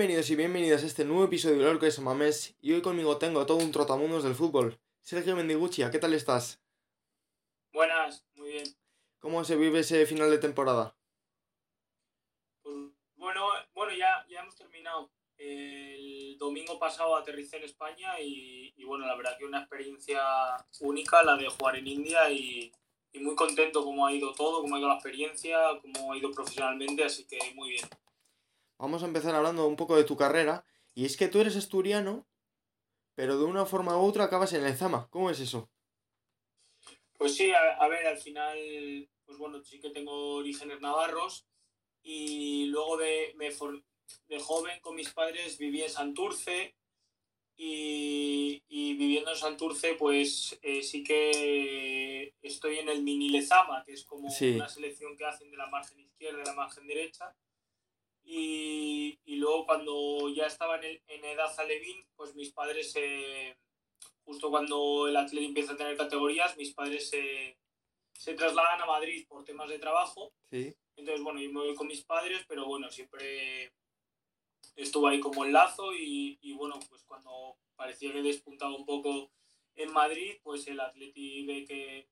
Bienvenidos y bienvenidas a este nuevo episodio de Orco de Samamés y hoy conmigo tengo a todo un trotamundos del fútbol. Sergio Mendiguchia, ¿qué tal estás? Buenas, muy bien. ¿Cómo se vive ese final de temporada? Pues, bueno, bueno ya, ya hemos terminado. El domingo pasado aterricé en España y, y bueno, la verdad que una experiencia única la de jugar en India y, y muy contento cómo ha ido todo, cómo ha ido la experiencia, cómo ha ido profesionalmente, así que muy bien. Vamos a empezar hablando un poco de tu carrera y es que tú eres asturiano, pero de una forma u otra acabas en el Zama. ¿Cómo es eso? Pues sí, a, a ver, al final, pues bueno, sí que tengo orígenes navarros y luego de, me for- de joven con mis padres viví en Santurce y, y viviendo en Santurce pues eh, sí que estoy en el mini Lezama, que es como Sí. una selección que hacen de la margen izquierda y de la margen derecha. Y, y luego cuando ya estaba en, el- en edad alevín, pues mis padres, eh, justo cuando el atleta empieza a tener categorías, mis padres se, se trasladan a Madrid por temas de trabajo. Sí. Entonces, bueno, yo me voy con mis padres, pero bueno, siempre estuve ahí como enlazo y, y bueno, pues cuando parecía que despuntaba un poco en Madrid, pues el Atleti ve que,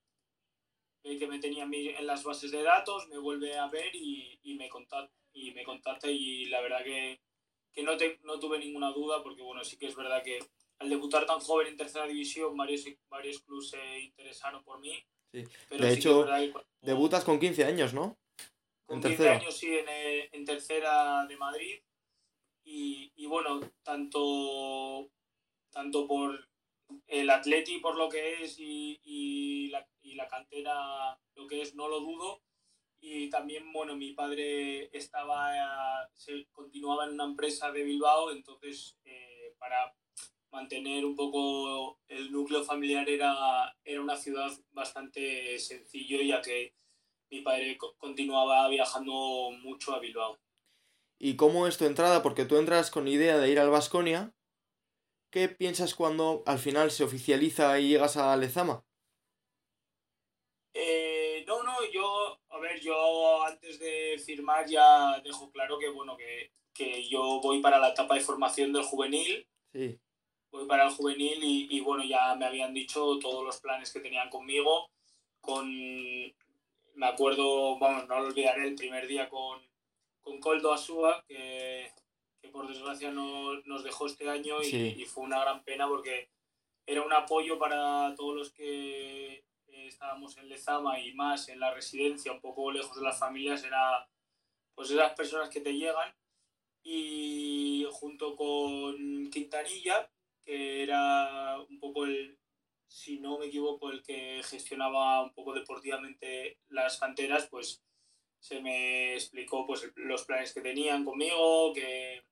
ve que me tenía a mí en las bases de datos, me vuelve a ver y, y me contacta y me contacta y la verdad que, que no, te- no tuve ninguna duda porque bueno, sí que es verdad que al debutar tan joven en tercera división varios, varios clubes se interesaron por mí. Sí. Pero De sí hecho, que cuando- Debutas con 15 años, ¿no? con en 15 tercera. años sí en, eh, en tercera de Madrid y, y bueno tanto tanto por el Atleti por lo que es y, y la, y la cantera lo que es no lo dudo y también bueno mi padre estaba se continuaba en una empresa de Bilbao entonces eh, para mantener un poco el núcleo familiar era, era una ciudad bastante sencillo ya que mi padre co- continuaba viajando mucho a Bilbao. ¿Y cómo es tu entrada? Porque tú entras con idea de ir al Vasconia. ¿Qué piensas cuando al final se oficializa y llegas a Lezama? Eh, no, no, yo, ver, yo antes de firmar ya dejo claro que, bueno, que, que yo voy para la etapa de formación del juvenil, Sí. voy para el juvenil y, y, bueno, ya me habían dicho todos los planes que tenían conmigo, con, me acuerdo, vamos, no lo olvidaré, el primer día con, con Coldo Asúa, que, que por desgracia no, nos dejó este año y, Sí. y fue una gran pena porque era un apoyo para todos los que estábamos en Lezama y más en la residencia, un poco lejos de las familias, era pues esas personas que te llegan. Y junto con Quintanilla, que era un poco el, si no me equivoco, el que gestionaba un poco deportivamente las canteras, pues se me explicó pues los planes que tenían conmigo, que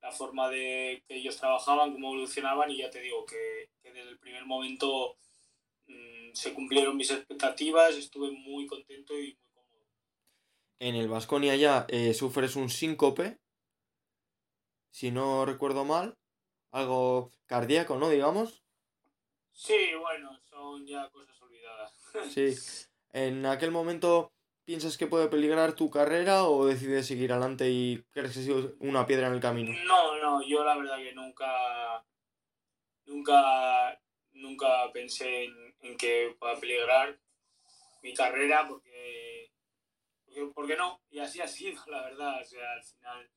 la forma de que ellos trabajaban, cómo evolucionaban y ya te digo que, que desde el primer momento mm, se cumplieron mis expectativas, estuve muy contento y muy cómodo. En el Vasconia ya eh, sufres un síncope, si no recuerdo mal, algo cardíaco, ¿no? Digamos. Sí, bueno, son ya cosas olvidadas. Sí. En aquel momento, ¿piensas que puede peligrar tu carrera o decides seguir adelante y crees que ha sido una piedra en el camino? No, no, yo la verdad que nunca, nunca, nunca pensé en, en que pueda peligrar mi carrera porque, porque, porque no, y así ha sido, la verdad, o sea, al final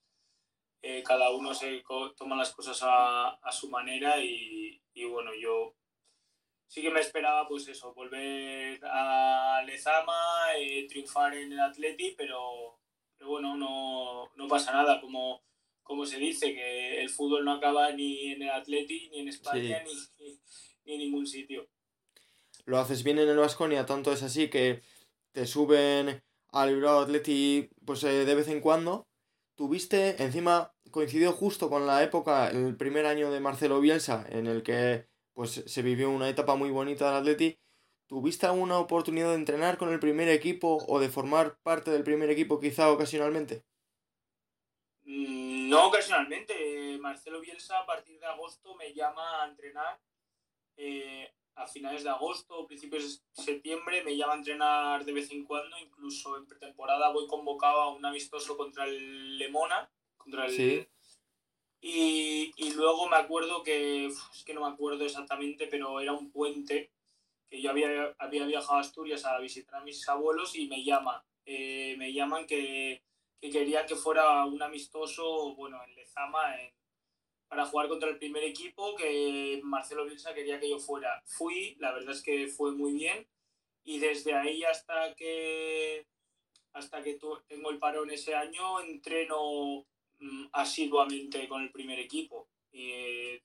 eh, cada uno se toma las cosas a, a su manera y, y bueno, yo sí que me esperaba pues eso, volver a Lezama, eh, triunfar en el Atleti, pero, pero bueno, no, no pasa nada, como como se dice, que el fútbol no acaba ni en el Atleti, ni en España, ni, ni, ni en ningún sitio. Lo haces bien en el Vasconia, tanto es así que te suben al Bilbao Athletic pues eh, de vez en cuando. Tuviste, encima coincidió justo con la época, el primer año de Marcelo Bielsa, en el que pues se vivió una etapa muy bonita del Atleti. ¿Tuviste alguna oportunidad de entrenar con el primer equipo o de formar parte del primer equipo quizá ocasionalmente? Mm, No ocasionalmente. Marcelo Bielsa a partir de agosto me llama a entrenar. eh, a finales de agosto o principios de septiembre me llama a entrenar de vez en cuando. Incluso en pretemporada voy convocado a un amistoso contra el Lemona, contra el, Sí. Y, y luego me acuerdo que, es que no me acuerdo exactamente, pero era un puente que yo había, había viajado a Asturias a visitar a mis abuelos y me llama, eh, me llaman que, que quería que fuera un amistoso, bueno, en Lezama, para jugar contra el primer equipo, que Marcelo Bielsa quería que yo fuera. Fui, la verdad es que fue muy bien, y desde ahí hasta que hasta que tengo el parón ese año, entreno mm, asiduamente con el primer equipo. Y,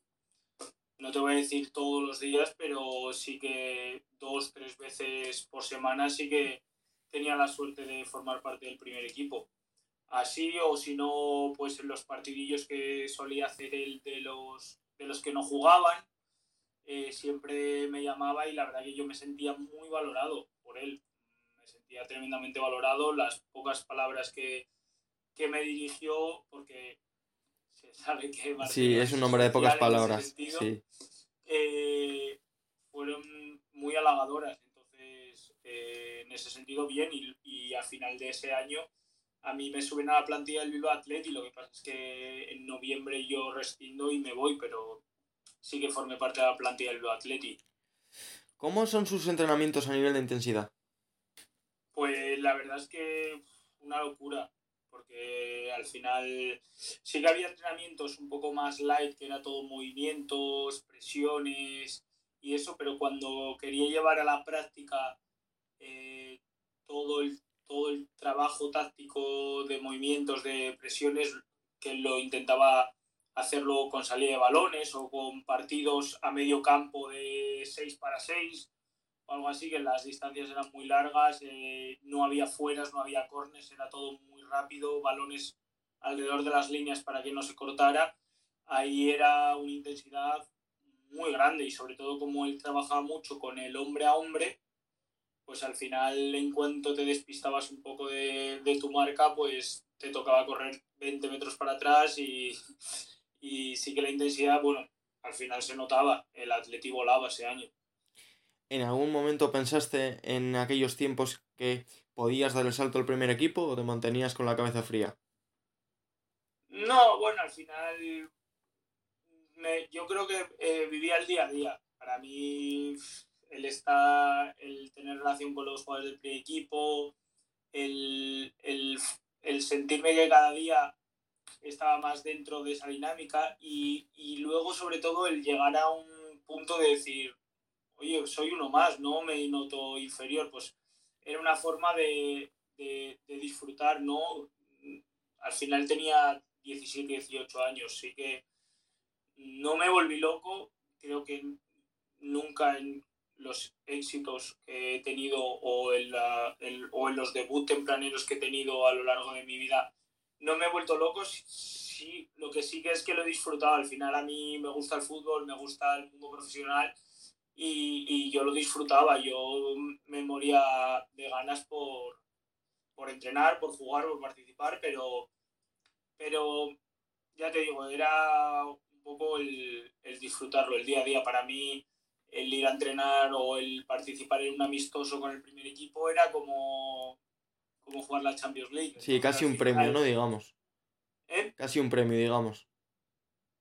no te voy a decir todos los días, pero sí que dos, tres veces por semana sí que tenía la suerte de formar parte del primer equipo. Así o si no, pues en los partidillos que solía hacer el de los, de los que no jugaban, eh, siempre me llamaba y la verdad que yo me sentía muy valorado por él. Me sentía tremendamente valorado. Las pocas palabras que, que me dirigió, porque sabe que sí, es un hombre de pocas palabras. Eh, fueron muy halagadoras. Entonces, eh, en ese sentido, bien. Y, y, al final de ese año, a mí me suben a la plantilla del Bilbao Athletic. Lo que pasa es que en noviembre yo rescindo y me voy, pero sí que formé parte de la plantilla del Bilbao Athletic. ¿Cómo son sus entrenamientos a nivel de intensidad? Pues la verdad es que una locura porque al final sí que había entrenamientos un poco más light, que era todo movimientos, presiones y eso, pero cuando quería llevar a la práctica eh, todo, el, todo el trabajo táctico de movimientos, de presiones, que lo intentaba hacerlo con salida de balones o con partidos a medio campo de 6 para 6 o algo así, que las distancias eran muy largas, eh, no había fueras, no había cornes, era todo muy rápido, balones alrededor de las líneas para que no se cortara. Ahí era una intensidad muy grande y sobre todo como él trabajaba mucho con el hombre a hombre, pues al final en cuanto te despistabas un poco de, de tu marca, pues te tocaba correr 20 metros para atrás y, y sí que la intensidad, bueno, al final se notaba, el atleti volaba ese año. ¿En algún momento pensaste en aquellos tiempos que podías dar el salto al primer equipo o te mantenías con la cabeza fría? No, bueno, al final yo creo que eh, vivía el día a día. Para mí el estar, el tener relación con los jugadores del primer equipo, el, el, sentirme que cada día estaba más dentro de esa dinámica y, y luego sobre todo el llegar a un punto de decir, oye, soy uno más, no me noto inferior, pues era una forma de, disfrutar, ¿no? Al final tenía 17, 18 años, sí que no me volví loco, creo que nunca en los éxitos que he tenido o en, o en los debut tempraneros que he tenido a lo largo de mi vida, no me he vuelto loco, sí, lo que sí que es que lo he disfrutado, al final a mí me gusta el fútbol, me gusta el mundo profesional y, y, yo lo disfrutaba, yo me moría de ganas por, por entrenar, por jugar, por participar, pero, pero ya te digo, era un poco el, el disfrutarlo, el día a día. Para mí, el ir a entrenar o el participar en un amistoso con el primer equipo era como, como jugar la Champions League. Sí, casi un premio, ¿no? Digamos. ¿Eh? Casi un premio, digamos.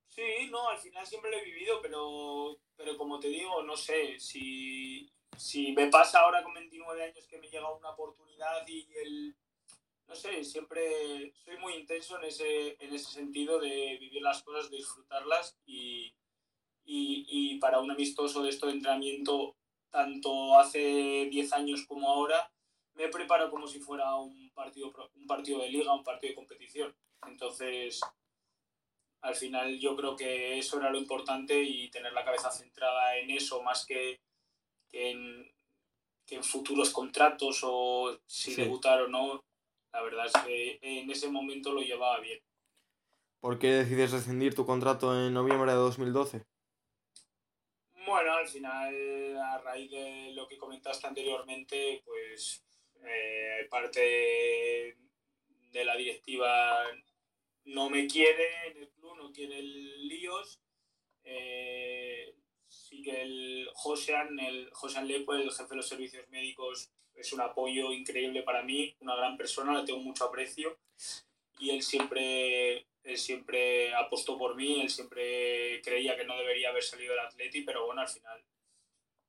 Sí, no, al final siempre lo he vivido, pero pero como te digo, no sé, si, si me pasa ahora con 29 años que me llega una oportunidad y el, no sé, siempre soy muy intenso en ese, en ese sentido de vivir las cosas, de disfrutarlas y, y, y para un amistoso de esto de entrenamiento, tanto hace 10 años como ahora, me preparo como si fuera un partido, un partido de liga, un partido de competición. Entonces, al final yo creo que eso era lo importante y tener la cabeza centrada en eso más que, en, futuros contratos o si debutar o no. La verdad es que en ese momento lo llevaba bien. ¿Por qué decides rescindir tu contrato en noviembre de 2012? Bueno, al final, a raíz de lo que comentaste anteriormente, pues eh, parte de la directiva no me quiere en el club, no quiere el líos. Eh, sí que el Josean, el Josean Lepo, el jefe de los servicios médicos, es un apoyo increíble para mí, una gran persona, le tengo mucho aprecio. y él siempre, él siempre apostó por mí, él siempre creía que no debería haber salido del Atleti, pero bueno, al final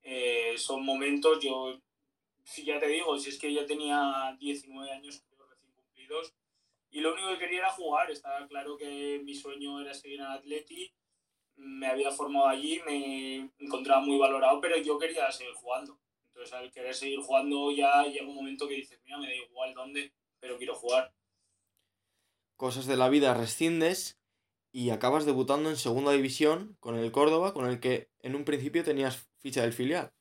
eh, son momentos, yo ya te digo, si es que ya tenía 19 años recién cumplidos y lo único que quería era jugar, estaba claro que mi sueño era seguir en Atleti, me había formado allí, me encontraba muy valorado, pero yo quería seguir jugando. Entonces al querer seguir jugando ya llega un momento que dices, mira, me da igual dónde, pero quiero jugar. Cosas de la vida rescindes y acabas debutando en segunda división con el Córdoba, con el que en un principio tenías ficha del filial.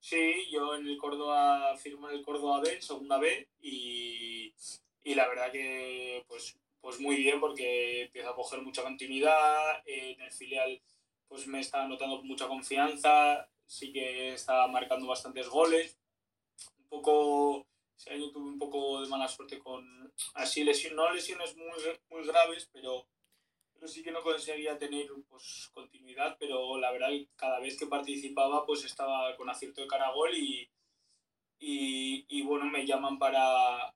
Sí, yo en el Córdoba firmo en el Córdoba B, segunda B, y, y la verdad que pues, pues muy bien porque empiezo a coger mucha continuidad, en el filial pues me está notando mucha confianza, sí que está marcando bastantes goles. Un poco, ese año tuve un poco de mala suerte con, así lesiones, no lesiones muy, muy graves, pero, pero sí que no conseguía tener pues, continuidad, pero la verdad cada vez que participaba pues estaba con acierto de cara a gol y, y, y bueno, me llaman para,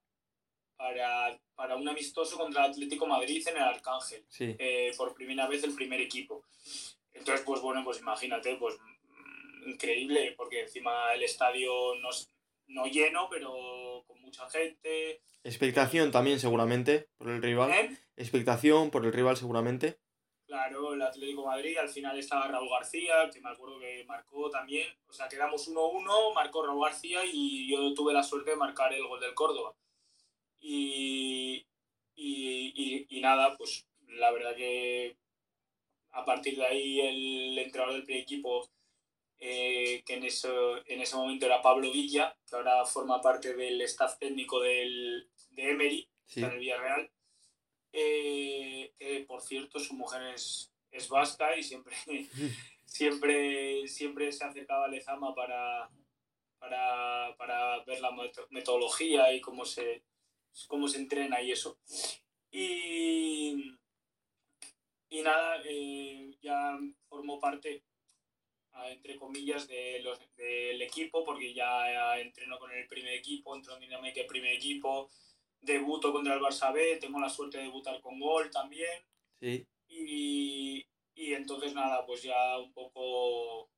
para, para, un amistoso contra el Atlético Madrid en el Arcángel, eh, por primera vez el primer equipo. Entonces, pues bueno, pues imagínate, pues increíble, porque encima el estadio no, no lleno, pero con mucha gente. Expectación también seguramente por el rival. ¿Eh? Expectación por el rival seguramente. Claro, el Atlético Madrid, al final estaba Raúl García, que me acuerdo que marcó también. O sea, quedamos 1-1, marcó Raúl García y yo tuve la suerte de marcar el gol del Córdoba. Y, y, y, y nada, pues la verdad que a partir de ahí el entrenador del primer equipo eh, que en, eso, en ese momento era Pablo Villa, que ahora forma parte del staff técnico del, de Emery, en el Villarreal. Eh, que por cierto, su mujer es, es vasca y siempre, siempre, siempre se acercaba a Lezama para, para, para ver la metodología y cómo se, cómo se entrena y eso. Y, y nada, eh, ya formó parte entre comillas, de los, del equipo, porque ya entreno con el primer equipo, entro en Dinamarca primer equipo, debuto contra el Barça B, tengo la suerte de debutar con gol también. Sí. Y, y entonces nada, pues ya un poco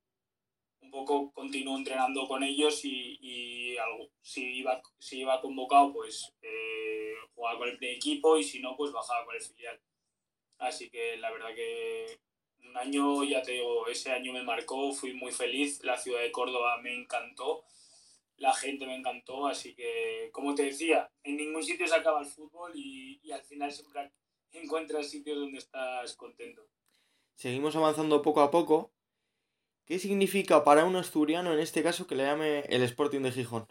un poco continúo entrenando con ellos y, y algo, si, iba, si iba convocado pues eh, jugaba con el primer equipo y si no pues bajaba con el filial. Así que la verdad que un año, ya te digo, ese año me marcó, fui muy feliz, la ciudad de Córdoba me encantó, la gente me encantó, así que, como te decía, en ningún sitio se acaba el fútbol y, y al final siempre encuentras sitios donde estás contento. Seguimos avanzando poco a poco. ¿Qué significa para un asturiano, en este caso, que le llame el Sporting de Gijón?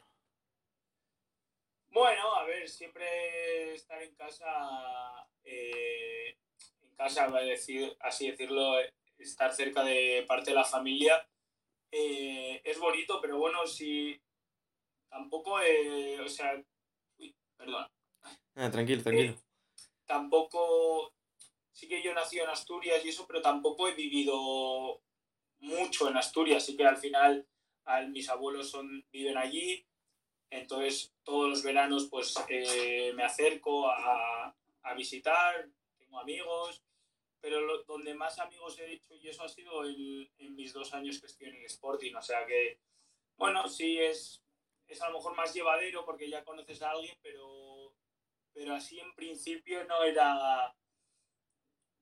Bueno, a ver, siempre estar en casa eh, casa, decir, así decirlo, estar cerca de parte de la familia. Eh, es bonito, pero bueno, si tampoco, eh, o sea, uy, perdón. Ah, tranquilo, tranquilo. Eh, tampoco, sí que yo nací en Asturias y eso, pero tampoco he vivido mucho en Asturias, así que al final mis abuelos son, viven allí, entonces todos los veranos pues me acerco a, a visitar, tengo amigos pero donde más amigos he hecho y eso ha sido en, en, mis dos años que estoy en el Sporting. O sea que, bueno, sí es, es a lo mejor más llevadero porque ya conoces a alguien, pero, pero así en principio no era,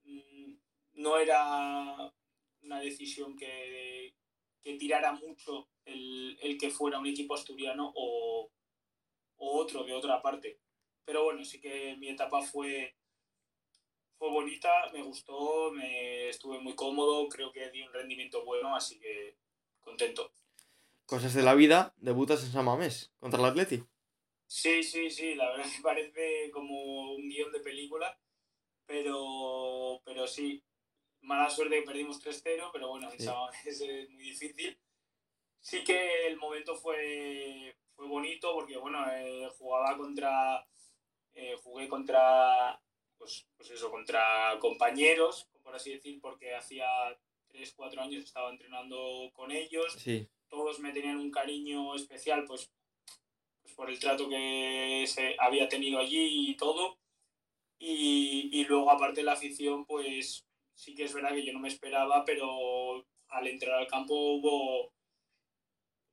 mm, no era una decisión que, que tirara mucho el, el, que fuera un equipo asturiano o, o otro de otra parte. Pero bueno, sí que mi etapa fue fue bonita, me gustó, me estuve muy cómodo, creo que di un rendimiento bueno, así que contento. Cosas de la vida, debutas en San Mamés contra el Atleti. Sí, sí, sí, la verdad que parece como un guion de película, pero, pero sí, mala suerte que perdimos 3-0, pero bueno, Mamés es muy difícil. Sí que el momento fue, fue bonito porque, bueno, eh, jugaba contra, eh, jugué contra pues, pues eso, contra compañeros, por así decir, porque hacía 3, 4 años estaba entrenando con ellos. Todos me tenían un cariño especial, pues, pues por el trato que se había tenido allí y todo. Y, y luego, aparte de la afición, pues sí que es verdad que yo no me esperaba, pero al entrar al campo hubo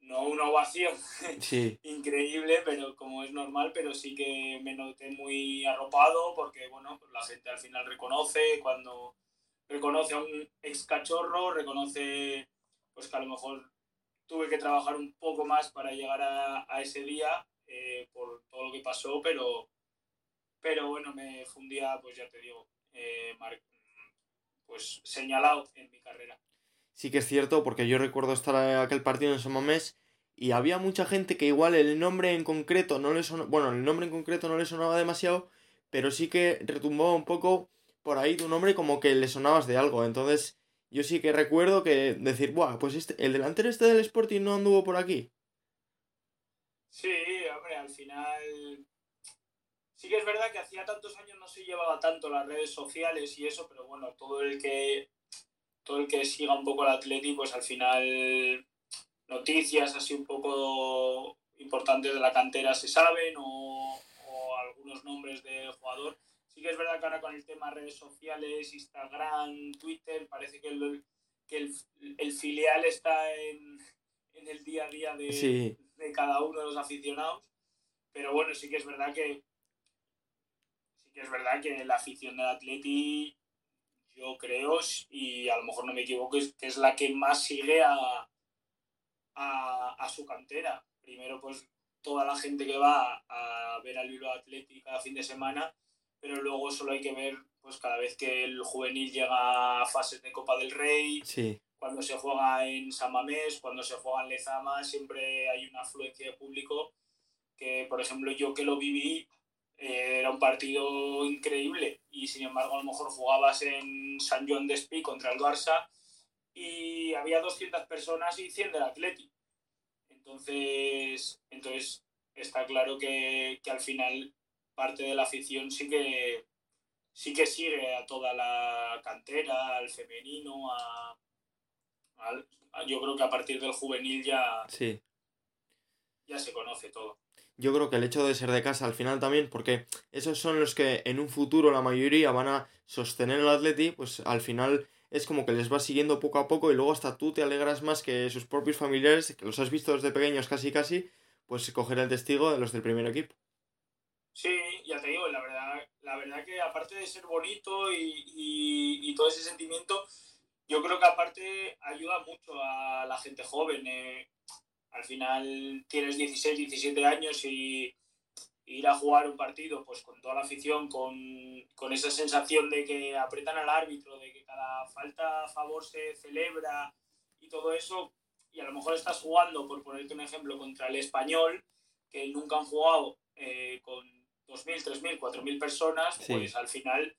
no una ovación. Increíble, pero como es normal, pero sí que me noté muy arropado porque, bueno, pues la gente al final reconoce cuando reconoce a un ex cachorro, reconoce pues que a lo mejor tuve que trabajar un poco más para llegar a, a ese día eh, por todo lo que pasó, pero, pero bueno, me fundía, pues ya te digo, eh, pues señalado en mi carrera sí que es cierto, porque yo recuerdo estar en aquel partido en Somamés y había mucha gente que igual el nombre en concreto no le sonaba, bueno, el nombre en concreto no le sonaba demasiado, pero sí que retumbaba un poco por ahí tu nombre como que le sonabas de algo. Entonces, yo sí que recuerdo que decir, buah, pues este, el delantero este del Sporting no anduvo por aquí. Sí, hombre, al final sí que es verdad que hacía tantos años no se llevaba tanto las redes sociales y eso, pero bueno, todo el que todo el que siga un poco al Atleti, pues al final noticias así un poco importantes de la cantera se saben o, algunos nombres del jugador. Sí que es verdad que ahora con el tema redes sociales, Instagram, Twitter, parece que el, que el, filial está en, en, el día a día de, de cada uno de los aficionados. Pero bueno, sí que es verdad que sí que es verdad que la afición del Atleti yo creo, y a lo mejor no me equivoco, es que es la que más sigue a, a, su cantera. Primero, pues toda la gente que va a ver al Bilbao Athletic cada fin de semana, pero luego solo hay que ver pues cada vez que el juvenil llega a fases de Copa del Rey, cuando se juega en San Mamés, cuando se juega en Lezama, siempre hay una afluencia de público que, por ejemplo, yo que lo viví, eh, era un partido increíble y sin embargo a lo mejor jugabas en San Joan de Espí contra el Barça y había 200 personas y 100 del Atleti. Entonces, entonces está claro que, que, al final parte de la afición sí que, sí que sigue a toda la cantera, al femenino, a, yo creo que a partir del juvenil ya. Ya se conoce todo yo creo que el hecho de ser de casa al final también, porque esos son los que en un futuro la mayoría van a sostener el Atleti, pues al final es como que les va siguiendo poco a poco y luego hasta tú te alegras más que sus propios familiares, que los has visto desde pequeños casi casi, pues coger el testigo de los del primer equipo. Sí, ya te digo, la verdad, la verdad que aparte de ser bonito y, todo ese sentimiento, yo creo que aparte ayuda mucho a la gente joven. Eh, al final tienes 16, 17 años y ir a jugar un partido pues con toda la afición, con, esa sensación de que apretan al árbitro, de que cada falta a favor se celebra y todo eso, y a lo mejor estás jugando, por ponerte un ejemplo, contra el español, que nunca han jugado eh, con 2.000, 3.000, 4.000 personas, pues al final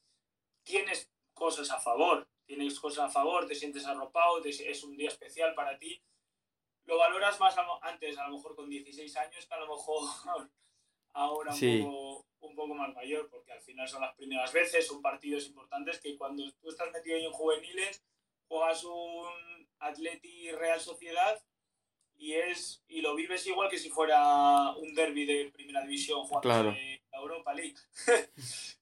tienes cosas a favor, tienes cosas a favor, te sientes arropado, es un día especial para ti lo valoras más antes, a lo mejor con 16 años, que a lo mejor ahora un, poco, más mayor, porque al final son las primeras veces, son partidos importantes que cuando tú estás metido en juveniles, juegas un Atleti Real Sociedad y es y lo vives igual que si fuera un derby de primera división jugando en la Europa League.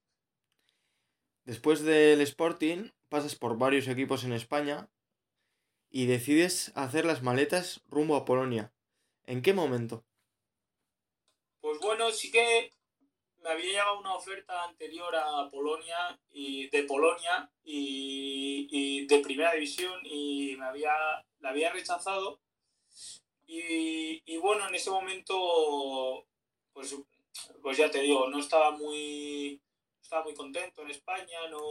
Después del Sporting pasas por varios equipos en España y decides hacer las maletas rumbo a Polonia. ¿En qué momento? Pues bueno, sí que me había llegado una oferta anterior a Polonia y de Polonia y, de primera división y me había la había rechazado y, bueno en ese momento pues pues ya te digo no estaba muy estaba muy contento en España no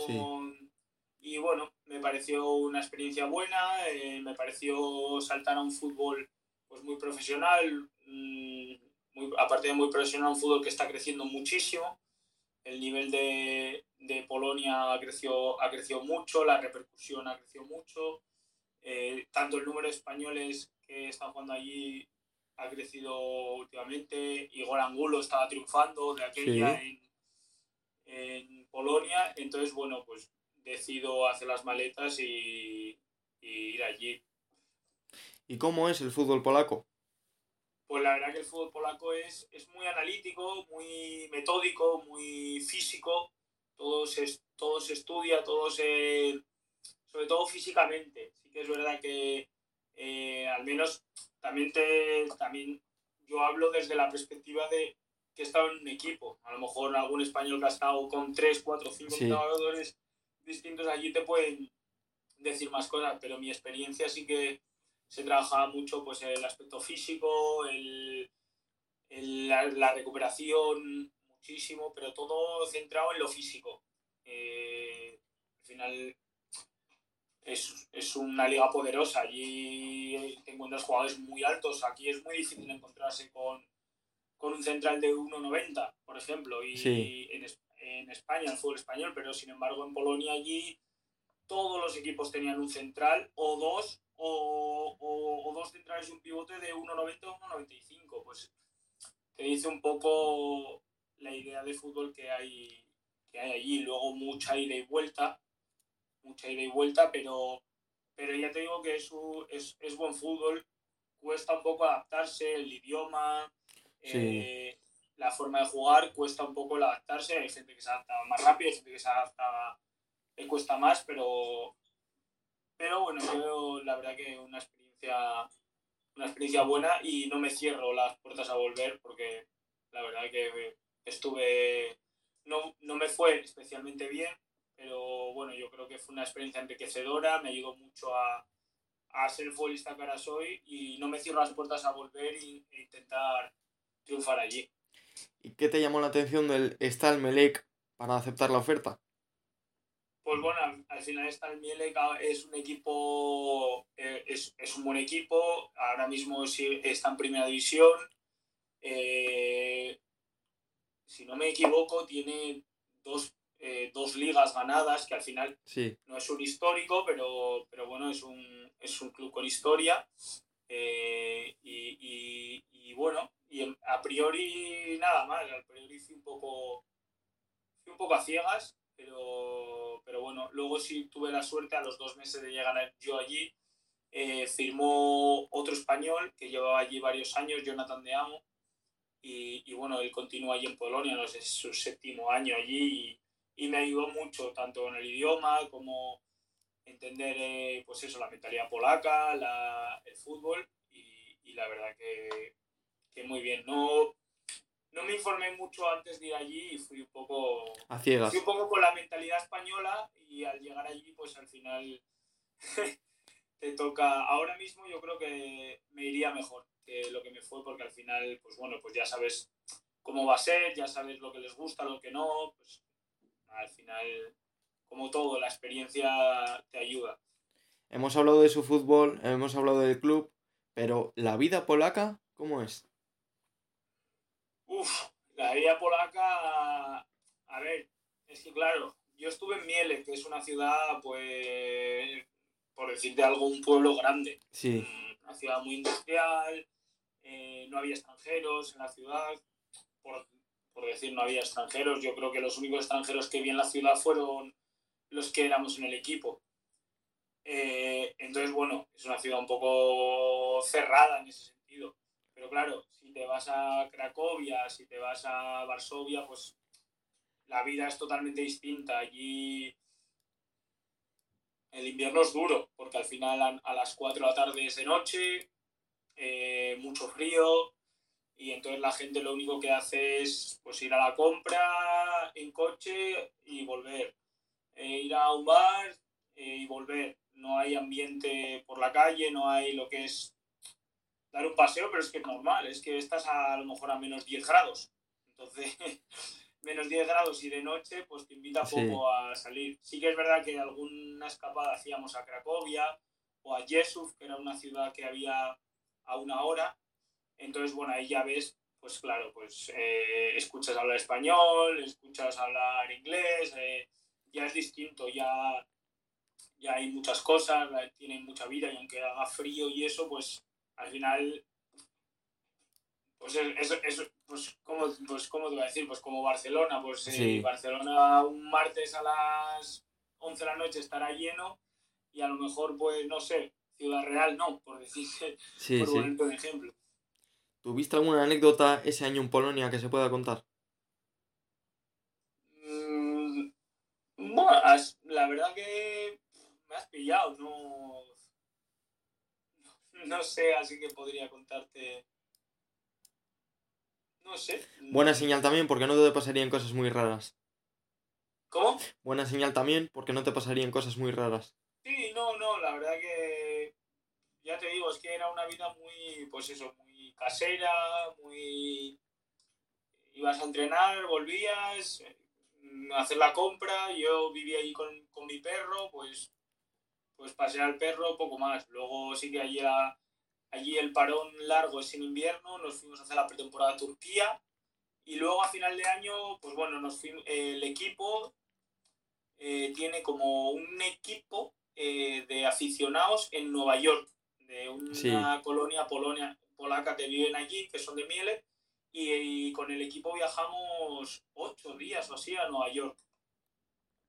y bueno, me pareció una experiencia buena, eh, me pareció saltar a un fútbol pues muy profesional, mm, muy, aparte de muy profesional, un fútbol que está creciendo muchísimo. El nivel de, de Polonia ha crecido, ha crecido mucho, la repercusión ha crecido mucho. Eh, tanto el número de españoles que están jugando allí ha crecido últimamente. Igor Angulo estaba triunfando de aquella en, en Polonia. Entonces, bueno, pues decido hacer las maletas y, ir allí. ¿Y cómo es el fútbol polaco? Pues la verdad que el fútbol polaco es, es muy analítico, muy metódico, muy físico. todo se, todo se estudia, todo se... sobre todo físicamente. Sí que es verdad que eh, al menos también, te, también yo hablo desde la perspectiva de que he estado en un equipo. A lo mejor algún español que ha estado con tres, cuatro, cinco jugadores distintos allí te pueden decir más cosas, pero mi experiencia sí que se trabajaba mucho pues el aspecto físico, el, la, recuperación, muchísimo, pero todo centrado en lo físico. Eh, al final es, es, una liga poderosa, allí te encuentras jugadores muy altos, aquí es muy difícil encontrarse con, con un central de 1,90, por ejemplo, y, en, en, España, el fútbol español, pero sin embargo en Polonia allí todos los equipos tenían un central o dos, o, o, dos centrales y un pivote de 1,90 o 1,95, pues te dice un poco la idea de fútbol que hay, que hay allí, luego mucha ida y vuelta, mucha ida y vuelta, pero, pero ya te digo que es, es, es buen fútbol, cuesta un poco adaptarse, el idioma, eh, la forma de jugar, cuesta un poco el adaptarse, hay gente que se adapta más rápido, hay gente que se adapta, le cuesta más, pero, pero bueno, yo la verdad que una experiencia, una experiencia buena y no me cierro las puertas a volver porque la verdad que estuve, no, no me fue especialmente bien, pero bueno, yo creo que fue una experiencia enriquecedora, me ayudó mucho a, a ser futbolista que ahora soy y no me cierro las puertas a volver e, intentar triunfar allí. ¿Y qué te llamó la atención del Stal Melec para aceptar la oferta? Pues bueno, al final Stal Melec es un equipo, eh, es, es, un buen equipo, ahora mismo está en primera división. Eh, si no me equivoco, tiene dos eh, dos ligas ganadas, que al final no es un histórico, pero, pero bueno, es un, es un club con historia. Eh, y, y, bueno, y a priori nada más, a priori fui un poco, fui un poco a ciegas, pero, pero bueno, luego sí tuve la suerte a los dos meses de llegar yo allí, eh, firmó otro español que llevaba allí varios años, Jonathan de Amo, y, y, bueno, él continúa allí en Polonia, no es su séptimo año allí y me ayudó mucho, tanto en el idioma como entender eh, pues eso, la mentalidad polaca, la, el fútbol y, y la verdad que, que, muy bien. No, no me informé mucho antes de ir allí y fui un poco... A ciegas. Fui un poco con la mentalidad española y al llegar allí pues al final te toca... Ahora mismo yo creo que me iría mejor que lo que me fue porque al final pues bueno pues ya sabes cómo va a ser, ya sabes lo que les gusta, lo que no, pues al final, como todo, la experiencia te ayuda. Hemos hablado de su fútbol, hemos hablado del club, pero ¿la vida polaca cómo es? Uf, la vida polaca, a ver, es que claro, yo estuve en Miele, que es una ciudad, pues, por decirte algo, un pueblo grande. Sí. Una ciudad muy industrial, eh, no había extranjeros en la ciudad, por por decir, no había extranjeros. Yo creo que los únicos extranjeros que vi en la ciudad fueron los que éramos en el equipo. Eh, entonces, bueno, es una ciudad un poco cerrada en ese sentido. Pero claro, si te vas a Cracovia, si te vas a Varsovia, pues la vida es totalmente distinta. Allí el invierno es duro, porque al final a, las 4 de la tarde es de noche, eh, mucho frío, y entonces la gente lo único que hace es pues ir a la compra en coche y volver. Eh, ir a un bar eh, y volver. No hay ambiente por la calle, no hay lo que es dar un paseo, pero es que es normal, es que estás a, lo mejor a menos 10 grados. Entonces, menos 10 grados y de noche, pues te invita poco a salir. Sí que es verdad que alguna escapada hacíamos a Cracovia o a Jesús, que era una ciudad que había a una hora, entonces, bueno, ahí ya ves, pues claro, pues eh, escuchas hablar español, escuchas hablar inglés, eh, ya es distinto, ya, ya hay muchas cosas, tienen mucha vida y aunque haga frío y eso, pues al final, pues eso, es, pues, ¿cómo, pues, ¿cómo te voy a decir? Pues como Barcelona, pues eh, Barcelona un martes a las 11 de la noche estará lleno y a lo mejor, pues, no sé, Ciudad Real no, por decirte, por un ejemplo. ¿Tuviste alguna anécdota ese año en Polonia que se pueda contar? Mm, Bueno, la verdad que me has pillado, no, no sé, así que podría contarte. No sé. Buena señal también, porque no te pasarían cosas muy raras. ¿Cómo? Buena señal también, porque no te pasarían cosas muy raras. Sí, no, no, la verdad que. Ya te digo, es que era una vida muy, pues eso, muy casera, muy. Ibas a entrenar, volvías, mm, a hacer la compra, yo vivía ahí con, con mi perro, pues pues pasear al perro, poco más. Luego sí que allí, allí el parón largo es en invierno, nos fuimos a hacer la pretemporada a Turquía. Y luego a final de año, pues bueno, nos el equipo eh, tiene como un equipo eh, de aficionados en Nueva York, de una colonia polonia, polaca que viven allí, que son de Miele, y, y, con el equipo viajamos ocho días o así a Nueva York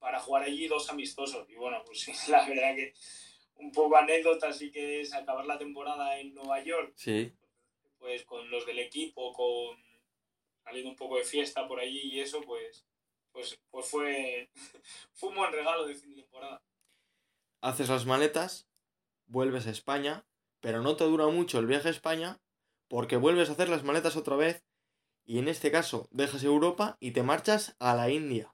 para jugar allí dos amistosos. Y bueno, pues la verdad que un poco anécdota sí que es acabar la temporada en Nueva York. Sí. Pues con los del equipo, con saliendo un poco de fiesta por allí y eso, pues, pues, pues fue, fue un buen regalo de fin de temporada. Haces las maletas, vuelves a España, pero no te dura mucho el viaje a España porque vuelves a hacer las maletas otra vez y en este caso dejas Europa y te marchas a la India.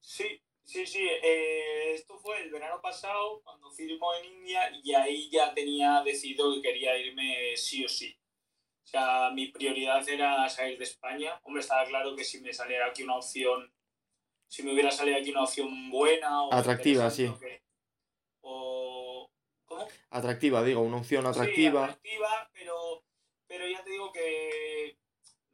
Sí, sí, sí. Eh, esto fue el verano pasado cuando firmó en India y ahí ya tenía decidido que quería irme sí o sí. O sea, mi prioridad era salir de España. Hombre, estaba claro que si me saliera aquí una opción, si me hubiera salido aquí una opción buena o atractiva, sí. o ¿cómo? Atractiva, digo, una opción atractiva. Sí, atractiva, pero, pero ya te digo que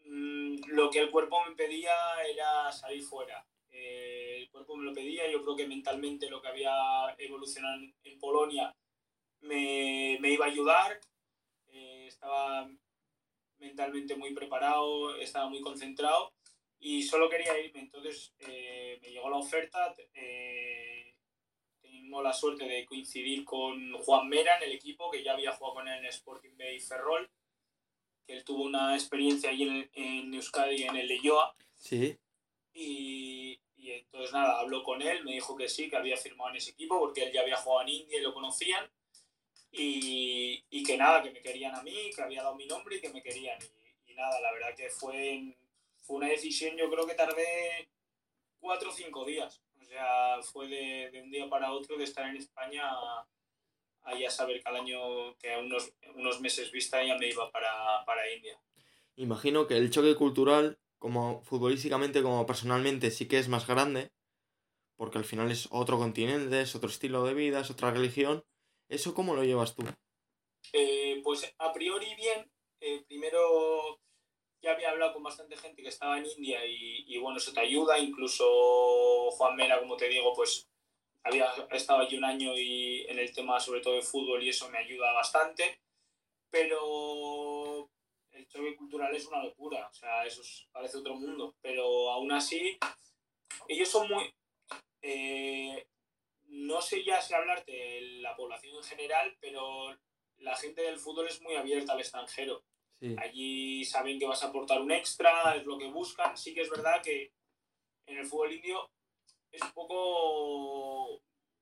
mm, lo que el cuerpo me pedía era salir fuera. Eh, el cuerpo me lo pedía, yo creo que mentalmente lo que había evolucionado en, Polonia me, me, iba a ayudar, eh, estaba mentalmente muy preparado, estaba muy concentrado y solo quería irme, entonces eh, me llegó la oferta, tengo la suerte de coincidir con Juan Mera en el equipo, que ya había jugado con él en Sporting Bay Ferrol, que él tuvo una experiencia allí en, en Euskadi en el Leyoa. Sí. Y, y entonces nada, habló con él, me dijo que sí, que había firmado en ese equipo porque él ya había jugado en India y lo conocían. Y, y que nada, que me querían a mí, que había dado mi nombre y que me querían. Y, nada, la verdad que fue, fue una decisión, yo creo que tardé cuatro o cinco días. O sea, fue de, de un día para otro de estar en España a, a, ya saber que al año, que a unos, unos meses vista ya me iba para, para India. Imagino que el choque cultural como futbolísticamente como personalmente sí que es más grande, porque al final es otro continente, es otro estilo de vida, es otra religión. ¿Eso cómo lo llevas tú? Eh, pues a priori bien. Eh, primero ya había hablado con bastante gente que estaba en India y, y, bueno, eso te ayuda. Incluso Juan Mera, como te digo, pues había estado allí un año y en el tema sobre todo de fútbol y eso me ayuda bastante. Pero el choque cultural es una locura, o sea, eso parece otro mundo, pero aún así, ellos son muy... Eh, no sé ya si hablarte de la población en general, pero la gente del fútbol es muy abierta al extranjero. Allí saben que vas a aportar un extra, es lo que buscan. Sí que es verdad que en el fútbol indio es un poco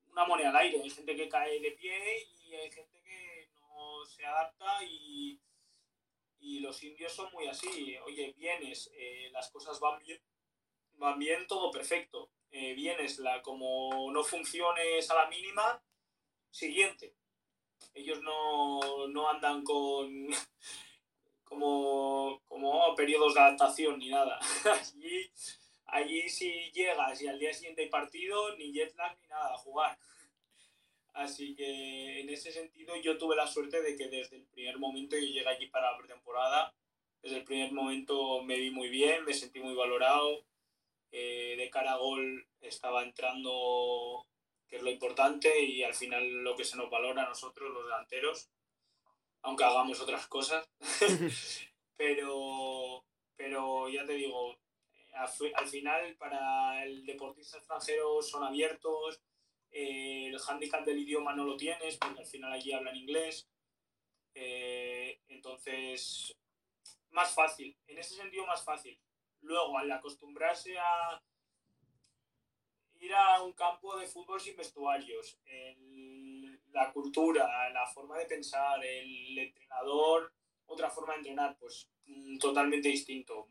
una moneda al aire. Hay gente que cae de pie y hay gente que no se adapta y y los indios son muy así, oye, vienes, eh, las cosas van bien, van bien, todo perfecto. Eh, vienes, la, como no funciones a la mínima, siguiente. Ellos no, no andan con como, como periodos de adaptación ni nada. allí, allí si llegas y al día siguiente hay partido, ni jet lag ni nada, a jugar. Así que en ese sentido yo tuve la suerte de que desde el primer momento yo llegué allí para la pretemporada, desde el primer momento me vi muy bien, me sentí muy valorado, eh, de cara a gol estaba entrando, que es lo importante, y al final lo que se nos valora a nosotros, los delanteros, aunque hagamos otras cosas. pero, pero ya te digo, al final para el deportista extranjero son abiertos, eh, el handicap del idioma no lo tienes, porque al final allí hablan inglés. Eh, entonces, más fácil. En ese sentido, más fácil. Luego, al acostumbrarse a. ir a un campo de fútbol sin vestuarios, la cultura, la forma de pensar, el entrenador, otra forma de entrenar, pues mm, totalmente distinto.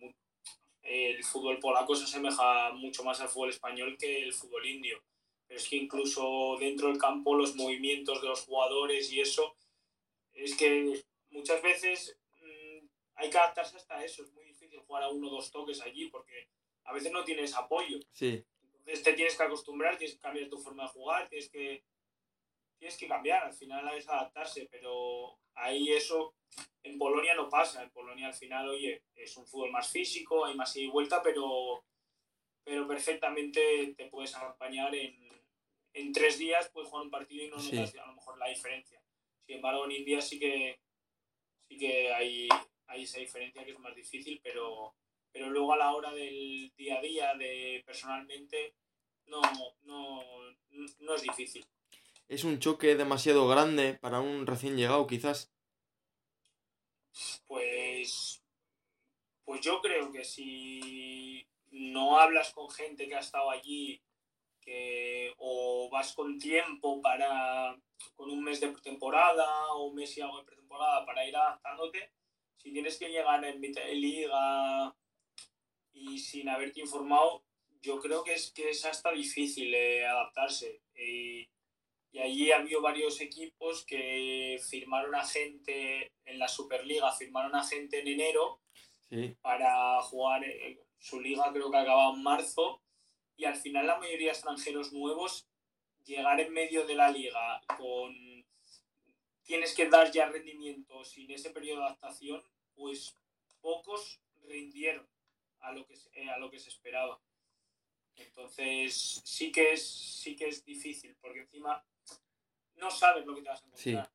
El fútbol polaco se asemeja mucho más al fútbol español que el fútbol indio. Pero es que incluso dentro del campo los movimientos de los jugadores y eso, es que muchas veces mm, hay que adaptarse hasta eso. Es muy difícil jugar a uno o dos toques allí porque a veces no tienes apoyo. Sí. Entonces te tienes que acostumbrar, tienes que cambiar tu forma de jugar, tienes que, tienes que cambiar. Al final es adaptarse, pero ahí eso en Polonia no pasa. En Polonia al final, oye, es un fútbol más físico, hay más ida y vuelta, pero, pero perfectamente te puedes acompañar en, en tres días, puedes jugar un partido y no notas a lo mejor la diferencia. Sin embargo, en India sí que, sí que hay, hay esa diferencia que es más difícil, pero, pero luego a la hora del día a día, de personalmente, no, no, no es difícil. ¿Es un choque demasiado grande para un recién llegado, quizás? Pues, pues yo creo que si no hablas con gente que ha estado allí, que, o vas con tiempo para, con un mes de pretemporada o un mes y algo de pretemporada para ir adaptándote, si tienes que llegar en mitad de liga y sin haberte informado, yo creo que es, que es hasta difícil eh, adaptarse. Y, y allí ha habido varios equipos que firmaron a gente en la Superliga, firmaron a gente en enero para jugar su liga, creo que acaba en marzo, y al final la mayoría de extranjeros nuevos llegar en medio de la liga con tienes que dar ya rendimiento sin ese periodo de adaptación, pues pocos rindieron a lo que, a lo que se esperaba. Entonces sí que es sí que es difícil, porque encima no sabes lo que te vas a encontrar.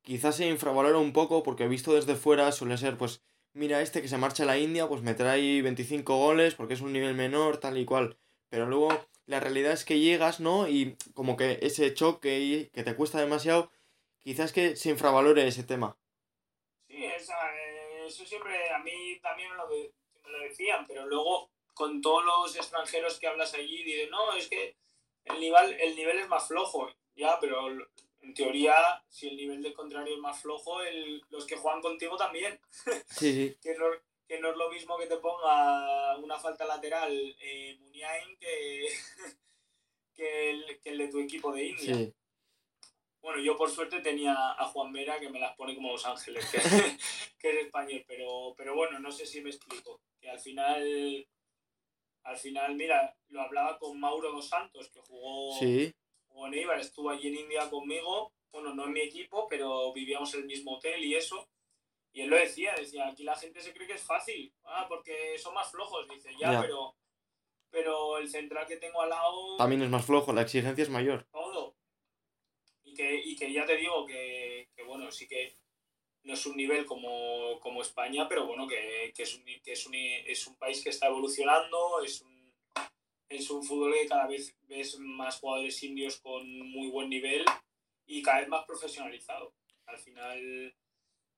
Quizás se infravalora un poco porque visto desde fuera suele ser, pues, mira, este que se marcha a la India, pues me trae 25 goles porque es un nivel menor, tal y cual. Pero luego la realidad es que llegas, ¿no? Y como que ese choque que te cuesta demasiado, quizás que se infravalore ese tema. Sí, eh, eso siempre a mí también me lo, me lo decían, pero luego con todos los extranjeros que hablas allí, dicen, no, es que el nivel, el nivel es más flojo. Ya, pero en teoría, si el nivel del contrario es más flojo, el, los que juegan contigo también. Sí, que, no, que, no, es lo mismo que te ponga una falta lateral eh, Muniain que, que, el, que el de tu equipo de India. Bueno, yo por suerte tenía a Juan Vera que me las pone como Los Ángeles, que, que es español, pero, pero bueno, no sé si me explico. Que al final al final, mira, lo hablaba con Mauro Dos Santos, que jugó, sí. En Eibar, estuvo allí en India conmigo, bueno, no en mi equipo, pero vivíamos en el mismo hotel y eso. Y él lo decía, decía, aquí la gente se cree que es fácil, ah, porque son más flojos, dice, ya, pero pero el central que tengo al lado... También es más flojo, la exigencia es mayor. Todo. Y que, y que ya te digo que, que bueno, sí que no es un nivel como, como España, pero bueno, que, que, es, un, que es, un, es, un, país que está evolucionando, es un, es un fútbol que cada vez ves más jugadores indios con muy buen nivel y cada vez más profesionalizado. Al final,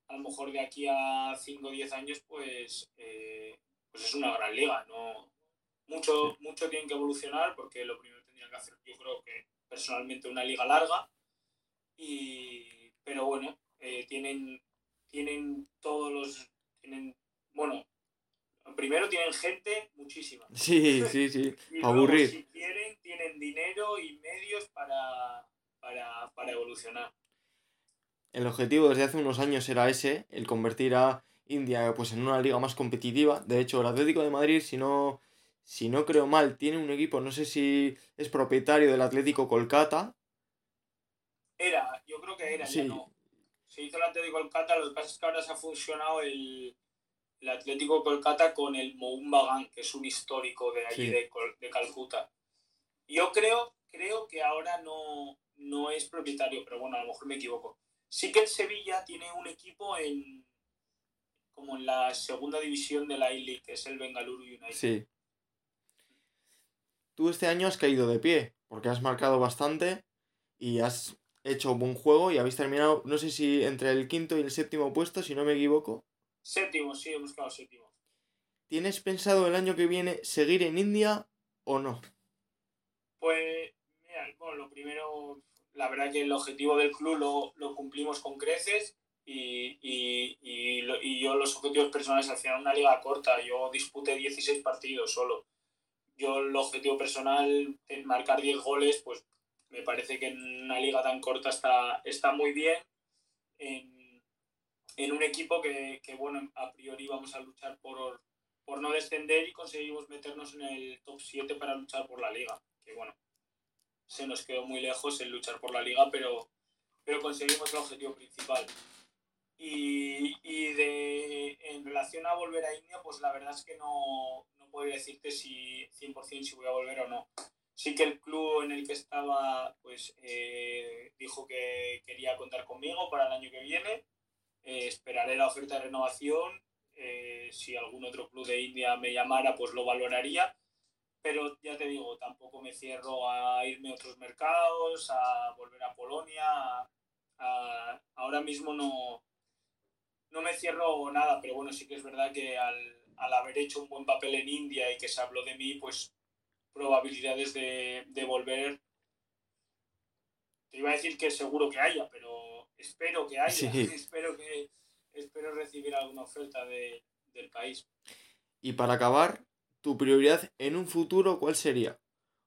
a lo mejor de aquí a 5 o 10 años, pues, eh, pues es una gran liga. ¿no? Mucho, mucho tienen que evolucionar porque lo primero que tendrían que hacer, yo creo que personalmente, una liga larga. Y, pero bueno, eh, tienen tienen todos los. Tienen, bueno, primero tienen gente muchísima. Sí, sí, sí. y aburrir. si quieren, tienen dinero y medios para, para, para evolucionar. El objetivo desde hace unos años era ese, el convertir a India pues, en una liga más competitiva. De hecho, el Atlético de Madrid, si no, si no creo mal, tiene un equipo, no sé si es propietario del Atlético Kolkata. Era, yo creo que era, sí. no se hizo el Atlético Kolkata, lo que pasa es que ahora se ha fusionado el, el Atlético Kolkata con el Mohun Bagan, que es un histórico de allí de, de, Calcuta. Yo creo, creo que ahora no, no es propietario, pero bueno, a lo mejor me equivoco. Sí que el Sevilla tiene un equipo en como en la segunda división de la I-League, que es el Bengaluru United. Sí. Tú este año has caído de pie, porque has marcado bastante y has hecho un buen juego y habéis terminado, no sé si entre el quinto y el séptimo puesto, si no me equivoco. Séptimo, sí, hemos quedado séptimo. ¿Tienes pensado el año que viene seguir en India o no? Pues, mira, bueno, lo primero, la verdad que el objetivo del club lo, lo cumplimos con creces y, y, y, yo los objetivos personales al final una liga corta, yo disputé 16 partidos solo. Yo el objetivo personal es marcar 10 goles, pues me parece que en una liga tan corta está, está muy bien. En, en un equipo que, que, bueno, a priori vamos a luchar por, por no descender y conseguimos meternos en el top 7 para luchar por la liga. Que bueno, se nos quedó muy lejos el luchar por la liga, pero, pero conseguimos el objetivo principal. Y, y de, en relación a volver a India, pues la verdad es que no, no puedo decirte si 100% si voy a volver o no. Sí que el club en el que estaba pues eh, dijo que quería contar conmigo para el año que viene. Eh, esperaré la oferta de renovación. Eh, si algún otro club de India me llamara, pues lo valoraría. Pero ya te digo, tampoco me cierro a irme a otros mercados, a volver a Polonia. ahora mismo no, no me cierro nada, pero bueno, sí que es verdad que al, haber hecho un buen papel en India y que se habló de mí, pues probabilidades de, volver. Te iba a decir que seguro que haya, pero espero que haya. espero que espero recibir alguna oferta del país. Y para acabar, tu prioridad en un futuro, ¿cuál sería?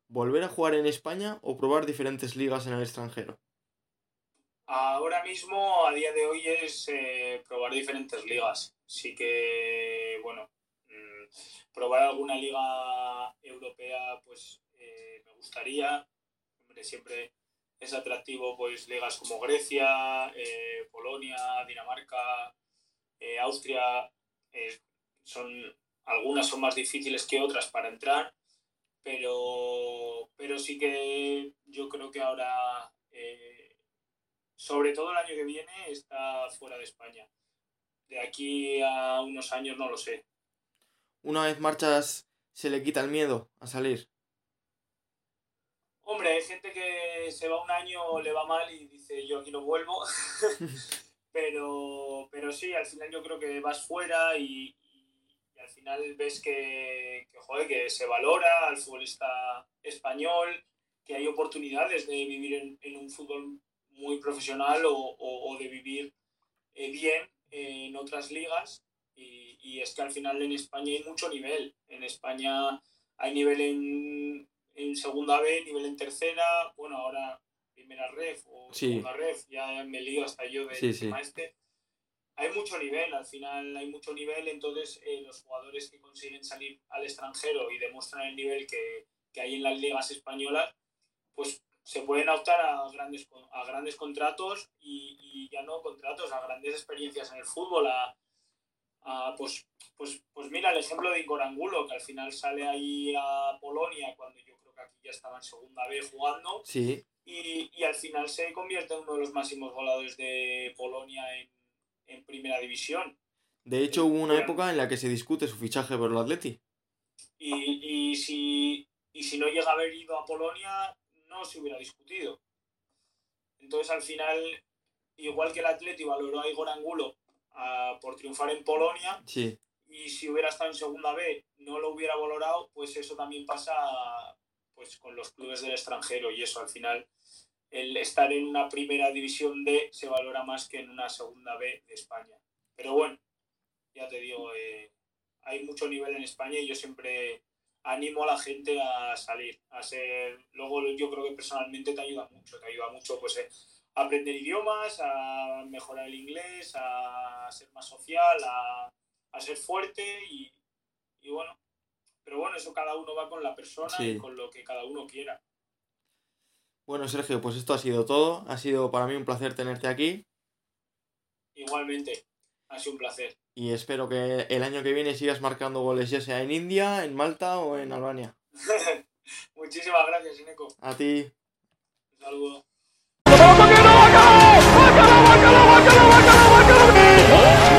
¿Volver a jugar en España o probar diferentes ligas en el extranjero? Ahora mismo, a día de hoy, es eh, probar diferentes ligas. Sí que, bueno, mm, probar alguna liga europea, pues eh, me gustaría. Hombre, siempre es atractivo, pues ligas como Grecia, eh, Polonia, Dinamarca, Austria. son, algunas son más difíciles que otras para entrar, pero, pero sí que yo creo que ahora sobre todo el año que viene, está fuera de España. De aquí a unos años no lo sé. Una vez marchas, ¿se le quita el miedo a salir? Hombre, hay gente que se va un año, le va mal y dice yo aquí no vuelvo. pero, pero sí, al final yo creo que vas fuera y, al final ves que, que, que se valora al futbolista español, que hay oportunidades de vivir en, en un fútbol muy profesional o, o, de vivir eh, bien en otras ligas. Y, y, es que al final en España hay mucho nivel. En España hay nivel en, en segunda B, nivel en tercera, bueno, ahora primera ref o segunda ref, ya me lío hasta yo de sí, este. Hay mucho nivel, al final hay mucho nivel, entonces eh, los jugadores que consiguen salir al extranjero y demuestran el nivel que, que hay en las ligas españolas, pues se pueden optar a grandes, a grandes contratos y, ya no contratos, a grandes experiencias en el fútbol, a, pues, pues, pues mira el ejemplo de Ingorangulo, que al final sale ahí a Polonia cuando yo ya estaba en segunda B jugando. Sí. Y, y al final se convierte en uno de los máximos goleadores de Polonia en, en primera división. De hecho, hubo una época en la que se discute su fichaje por el Atleti. Y, y, si, y si no llega a haber ido a Polonia, no se hubiera discutido. Entonces, al final, igual que el Atleti valoró a Igor Angulo por triunfar en Polonia, y si hubiera estado en segunda B no lo hubiera valorado, pues eso también pasa pues, con los clubes del extranjero y eso al final el estar en una primera división D se valora más que en una segunda B de España. Pero bueno, ya te digo, eh, hay mucho nivel en España y yo siempre animo a la gente a salir, a ser, luego yo creo que personalmente te ayuda mucho, te ayuda mucho pues eh, a aprender idiomas, a mejorar el inglés, a ser más social, a, ser fuerte y, bueno, pero bueno, eso cada uno va con la persona y con lo que cada uno quiera. Bueno, Sergio, pues esto ha sido todo. Ha sido para mí un placer tenerte aquí. Igualmente, ha sido un placer. Y espero que el año que viene sigas marcando goles, ya sea en India, en Malta o en Albania. Muchísimas gracias, Ineco. A ti. Un saludo. ¡Bácalo, bácalo, bácalo,